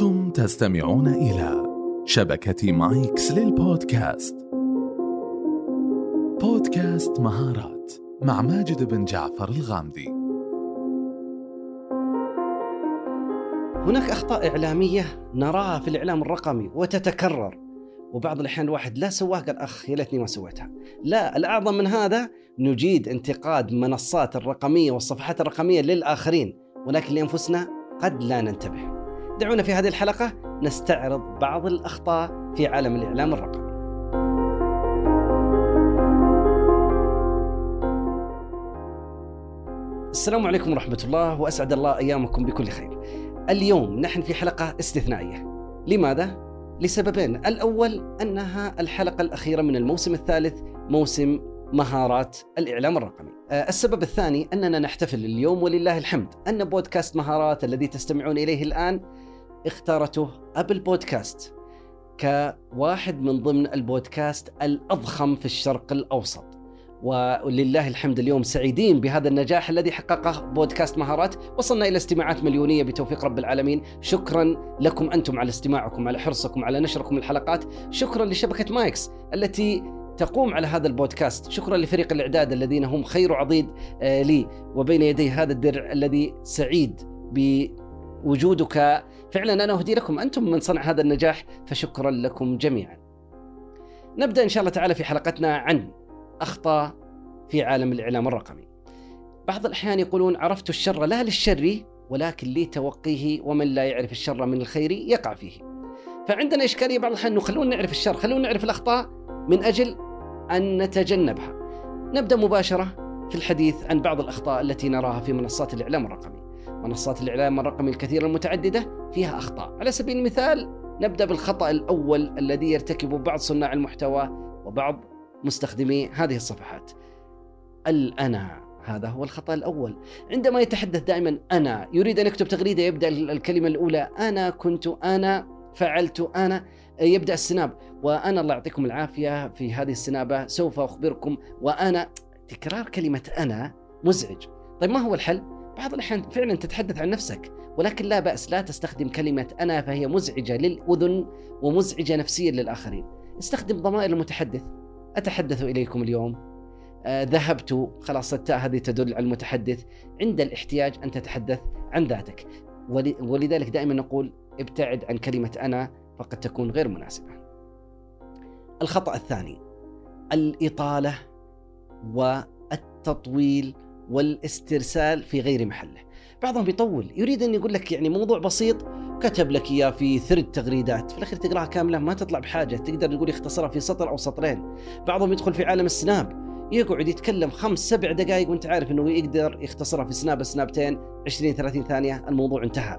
أنتم تستمعون إلى شبكة مايكس للبودكاست. بودكاست مهارات مع ماجد بن جعفر الغامدي. هناك أخطاء إعلامية نراها في الإعلام الرقمي وتتكرر وبعض الأحيان الواحد لا سواها قال أخ يا ليتني ما سويتها. لا الأعظم من هذا نجيد انتقاد منصات الرقمية والصفحات الرقمية للآخرين ولكن لأنفسنا قد لا ننتبه. دعونا في هذه الحلقة؟ نستعرض بعض الأخطاء في عالم الإعلام الرقمي. السلام عليكم ورحمة الله وأسعد الله أيامكم بكل خير. اليوم نحن في حلقة استثنائية. لماذا؟ لسببين. الأول أنها الحلقة الأخيرة من الموسم الثالث موسم مهارات الإعلام الرقمي. آه، السبب الثاني أننا نحتفل اليوم ولله الحمد أن بودكاست مهارات الذي تستمعون إليه الآن اختارته Apple Podcast كواحد من ضمن البودكاست الأضخم في الشرق الأوسط. ولله الحمد اليوم سعيدين بهذا النجاح الذي حققه بودكاست مهارات. وصلنا إلى استماعات مليونية بتوفيق رب العالمين. شكرا لكم أنتم على استماعكم على حرصكم على نشركم الحلقات. شكرا لشبكة مايكس التي تقوم على هذا البودكاست. شكرا لفريق الإعداد الذين هم خير عضيد آه، لي. وبين يدي هذا الدرع الذي سعيد بوجودك فعلا أنا أهدي لكم أنتم من صنع هذا النجاح فشكرا لكم جميعا. نبدأ إن شاء الله تعالى في حلقتنا عن أخطاء في عالم الإعلام الرقمي. بعض الأحيان يقولون عرفت الشر لا للشر ولكن لتوقيه ومن لا يعرف الشر من الخير يقع فيه. فعندنا إشكالية بعض الأحيان أنه خلونا نعرف الشر خلونا نعرف الأخطاء من أجل أن نتجنبها. نبدأ مباشرة في الحديث عن بعض الأخطاء التي نراها في منصات الإعلام الرقمي. منصات الإعلام الرقمي الكثيرة المتعددة فيها أخطاء. على سبيل المثال نبدأ بالخطأ الأول الذي يرتكبه بعض صناع المحتوى وبعض مستخدمي هذه الصفحات. الأنا هذا هو الخطأ الأول. عندما يتحدث دائما أنا يريد أن يكتب تغريدة يبدأ الكلمة الأولى أنا كنت أنا فعلت أنا يبدأ السناب. وأنا الله يعطيكم العافية في هذه السنابة سوف أخبركم. وأنا تكرار كلمة أنا مزعج. طيب ما هو الحل؟ بعض الأحيان فعلا تتحدث عن نفسك ولكن لا بأس لا تستخدم كلمة أنا فهي مزعجة للأذن ومزعجة نفسيا للآخرين. استخدم ضمائر المتحدث. أتحدث إليكم اليوم. آه ذهبت. خلاص التاء هذه تدل على المتحدث. عند الاحتياج أن تتحدث عن ذاتك. ولذلك دائما نقول ابتعد عن كلمة أنا فقد تكون غير مناسبة. الخطأ الثاني الإطالة والتطويل والاسترسال في غير محله. بعضهم يطول يريد أن يقول لك يعني موضوع بسيط كتب لك إياه في ثرد تغريدات في الأخير تقراها كاملة ما تطلع بحاجة تقدر تقول يختصرها في سطر أو سطرين. بعضهم يدخل في عالم السناب يقعد يتكلم خمس سبع دقائق وأنت عارف إنه يقدر يختصرها في سناب سنابتين 20 30 ثانية الموضوع انتهى.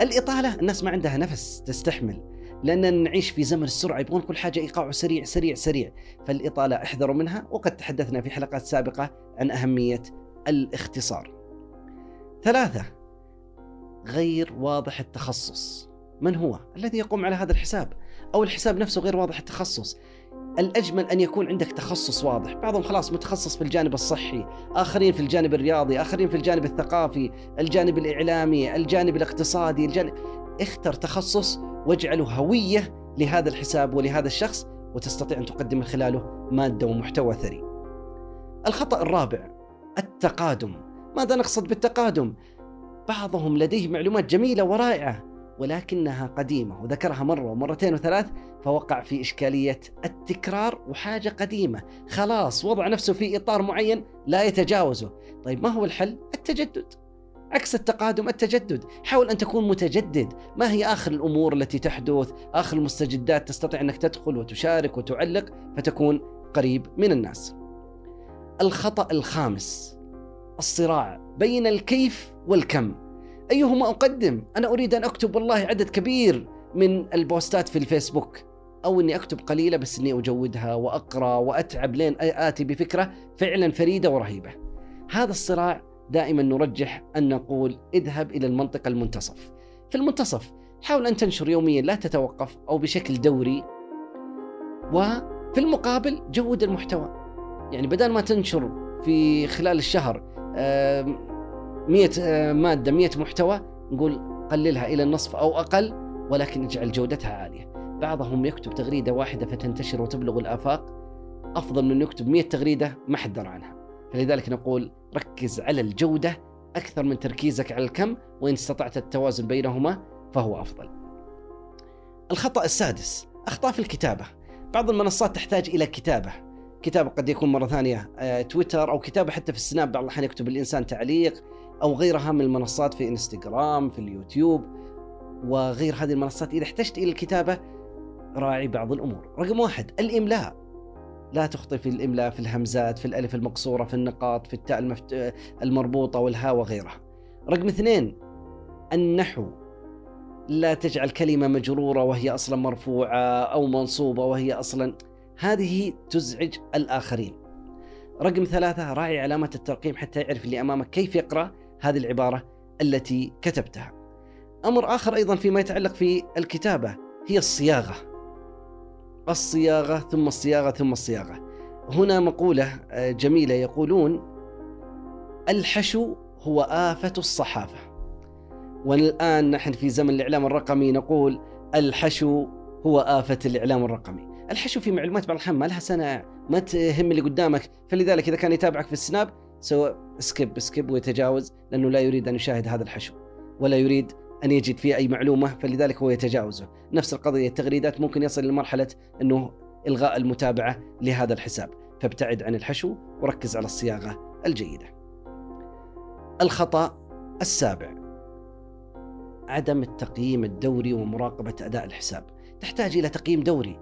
الإطالة الناس ما عندها نفس تستحمل لاننا نعيش في زمن السرعة يبغون كل حاجة ايقاع سريع سريع سريع. فالإطالة أحذروا منها وقد تحدثنا في حلقات سابقة عن أهمية الاختصار. ثلاثة غير واضح التخصص. من هو؟ الذي يقوم على هذا الحساب أو الحساب نفسه غير واضح التخصص. الأجمل أن يكون عندك تخصص واضح. بعضهم خلاص متخصص في الجانب الصحي آخرين في الجانب الرياضي آخرين في الجانب الثقافي الجانب الإعلامي الجانب الاقتصادي الجانب اختر تخصص واجعله هوية لهذا الحساب ولهذا الشخص وتستطيع أن تقدم من خلاله مادة ومحتوى ثري. الخطأ الرابع التقادم. ماذا نقصد بالتقادم؟ بعضهم لديه معلومات جميلة ورائعة ولكنها قديمة وذكرها مرة ومرتين وثلاث فوقع في إشكالية التكرار وحاجة قديمة. خلاص وضع نفسه في إطار معين لا يتجاوزه. طيب ما هو الحل؟ التجدد. عكس التقادم التجدد. حاول أن تكون متجدد. ما هي آخر الأمور التي تحدث؟ آخر المستجدات تستطيع أنك تدخل وتشارك وتعلق فتكون قريب من الناس. الخطأ الخامس الصراع بين الكيف والكم. أيهما أقدم؟ أنا أريد أن أكتب والله عدد كبير من البوستات في الفيسبوك. أو أني أكتب قليلة بس أني أجودها وأقرأ وأتعب لين آتي بفكرة فعلا فريدة ورهيبة. هذا الصراع دائما نرجح أن نقول اذهب إلى المنطقة المنتصف. في المنتصف حاول أن تنشر يوميا لا تتوقف أو بشكل دوري. وفي المقابل جود المحتوى. يعني بدل ما تنشر في خلال الشهر 100 آه، مادة 100 محتوى نقول قللها إلى النصف أو أقل ولكن اجعل جودتها عالية. بعضهم يكتب تغريدة واحدة فتنتشر وتبلغ الآفاق. أفضل من يكتب 100 تغريدة ما حد درى عنها. فلذلك نقول ركز على الجودة أكثر من تركيزك على الكم وإن استطعت التوازن بينهما فهو أفضل. الخطأ السادس أخطاء في الكتابة. بعض المنصات تحتاج إلى كتابة. كتابة قد يكون مرة ثانية آه، تويتر أو كتابة حتى في السناب بعض الأحيان يكتب الإنسان تعليق أو غيرها من المنصات في إنستغرام في اليوتيوب وغير هذه المنصات. إذا احتجت إلى الكتابة راعي بعض الأمور. رقم واحد الإملاء. لا تخطئ في الإملاء في الهمزات في الألف المقصورة في النقاط في التاء المفت... المربوطة والهاء وغيرها. رقم اثنين النحو. لا تجعل كلمة مجرورة وهي أصلا مرفوعة أو منصوبة وهي أصلا هذه تزعج الآخرين. رقم ثلاثة راعي علامة الترقيم حتى يعرف اللي أمامك كيف يقرأ هذه العبارة التي كتبتها. أمر آخر أيضا فيما يتعلق في الكتابة هي الصياغة. الصياغة ثم الصياغة ثم الصياغة. هنا مقولة جميلة يقولون الحشو هو آفة الصحافة. والآن نحن في زمن الإعلام الرقمي نقول الحشو هو آفة الإعلام الرقمي. الحشو في معلومات بعض الأحيان ما لها سنع ما تهم اللي قدامك. فلذلك إذا كان يتابعك في ال Snap سوى skip skip ويتجاوز لأنه لا يريد أن يشاهد هذا الحشو ولا يريد أن يجد فيه أي معلومة فلذلك هو يتجاوزه. نفس القضية التغريدات ممكن يصل لمرحلة أنه إلغاء المتابعة لهذا الحساب. فابتعد عن الحشو وركز على الصياغة الجيدة. الخطأ السابع عدم التقييم الدوري ومراقبة أداء الحساب. تحتاج إلى تقييم دوري.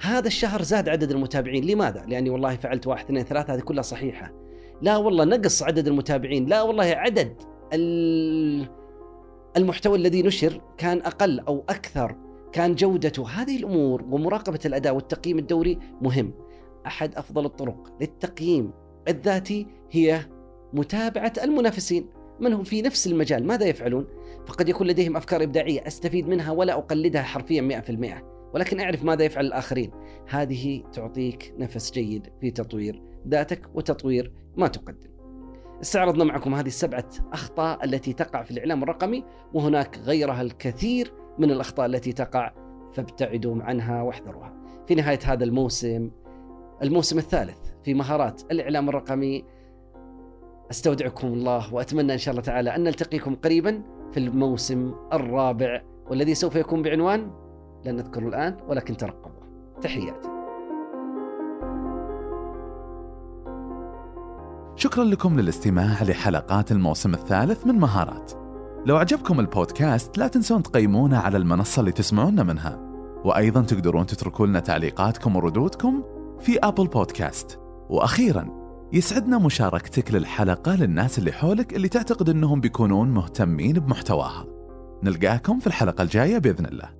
هذا الشهر زاد عدد المتابعين. لماذا؟ لأني والله فعلت واحد اثنين ثلاثة هذه كلها صحيحة. لا والله نقص عدد المتابعين. لا والله عدد المحتوى الذي نشر كان أقل أو أكثر. كان جودته. هذه الأمور ومراقبة الأداء والتقييم الدوري مهم. أحد أفضل الطرق للتقييم الذاتي هي متابعة المنافسين. من هم في نفس المجال؟ ماذا يفعلون؟ فقد يكون لديهم أفكار إبداعية أستفيد منها ولا أقلدها حرفيا 100% ولكن أعرف ماذا يفعل الآخرين. هذه تعطيك نفس جيد في تطوير ذاتك وتطوير ما تقدم. استعرضنا معكم هذه السبعة أخطاء التي تقع في الإعلام الرقمي وهناك غيرها الكثير من الأخطاء التي تقع فابتعدوا عنها واحذروها. في نهاية هذا الموسم الموسم الثالث في مهارات الإعلام الرقمي أستودعكم الله وأتمنى إن شاء الله تعالى أن نلتقيكم قريبا في الموسم الرابع والذي سوف يكون بعنوان لن نذكره الآن ولكن ترقبوا. تحياتي. شكرا لكم للاستماع لحلقات الموسم الثالث من مهارات. لو عجبكم البودكاست لا تنسون تقيمونا على المنصة اللي تسمعونا منها. وأيضا تقدرون تتركوا لنا تعليقاتكم وردودكم في أبل بودكاست. وأخيرا يسعدنا مشاركتك للحلقة للناس اللي حولك اللي تعتقد أنهم بيكونون مهتمين بمحتواها. نلقاكم في الحلقة الجاية بإذن الله.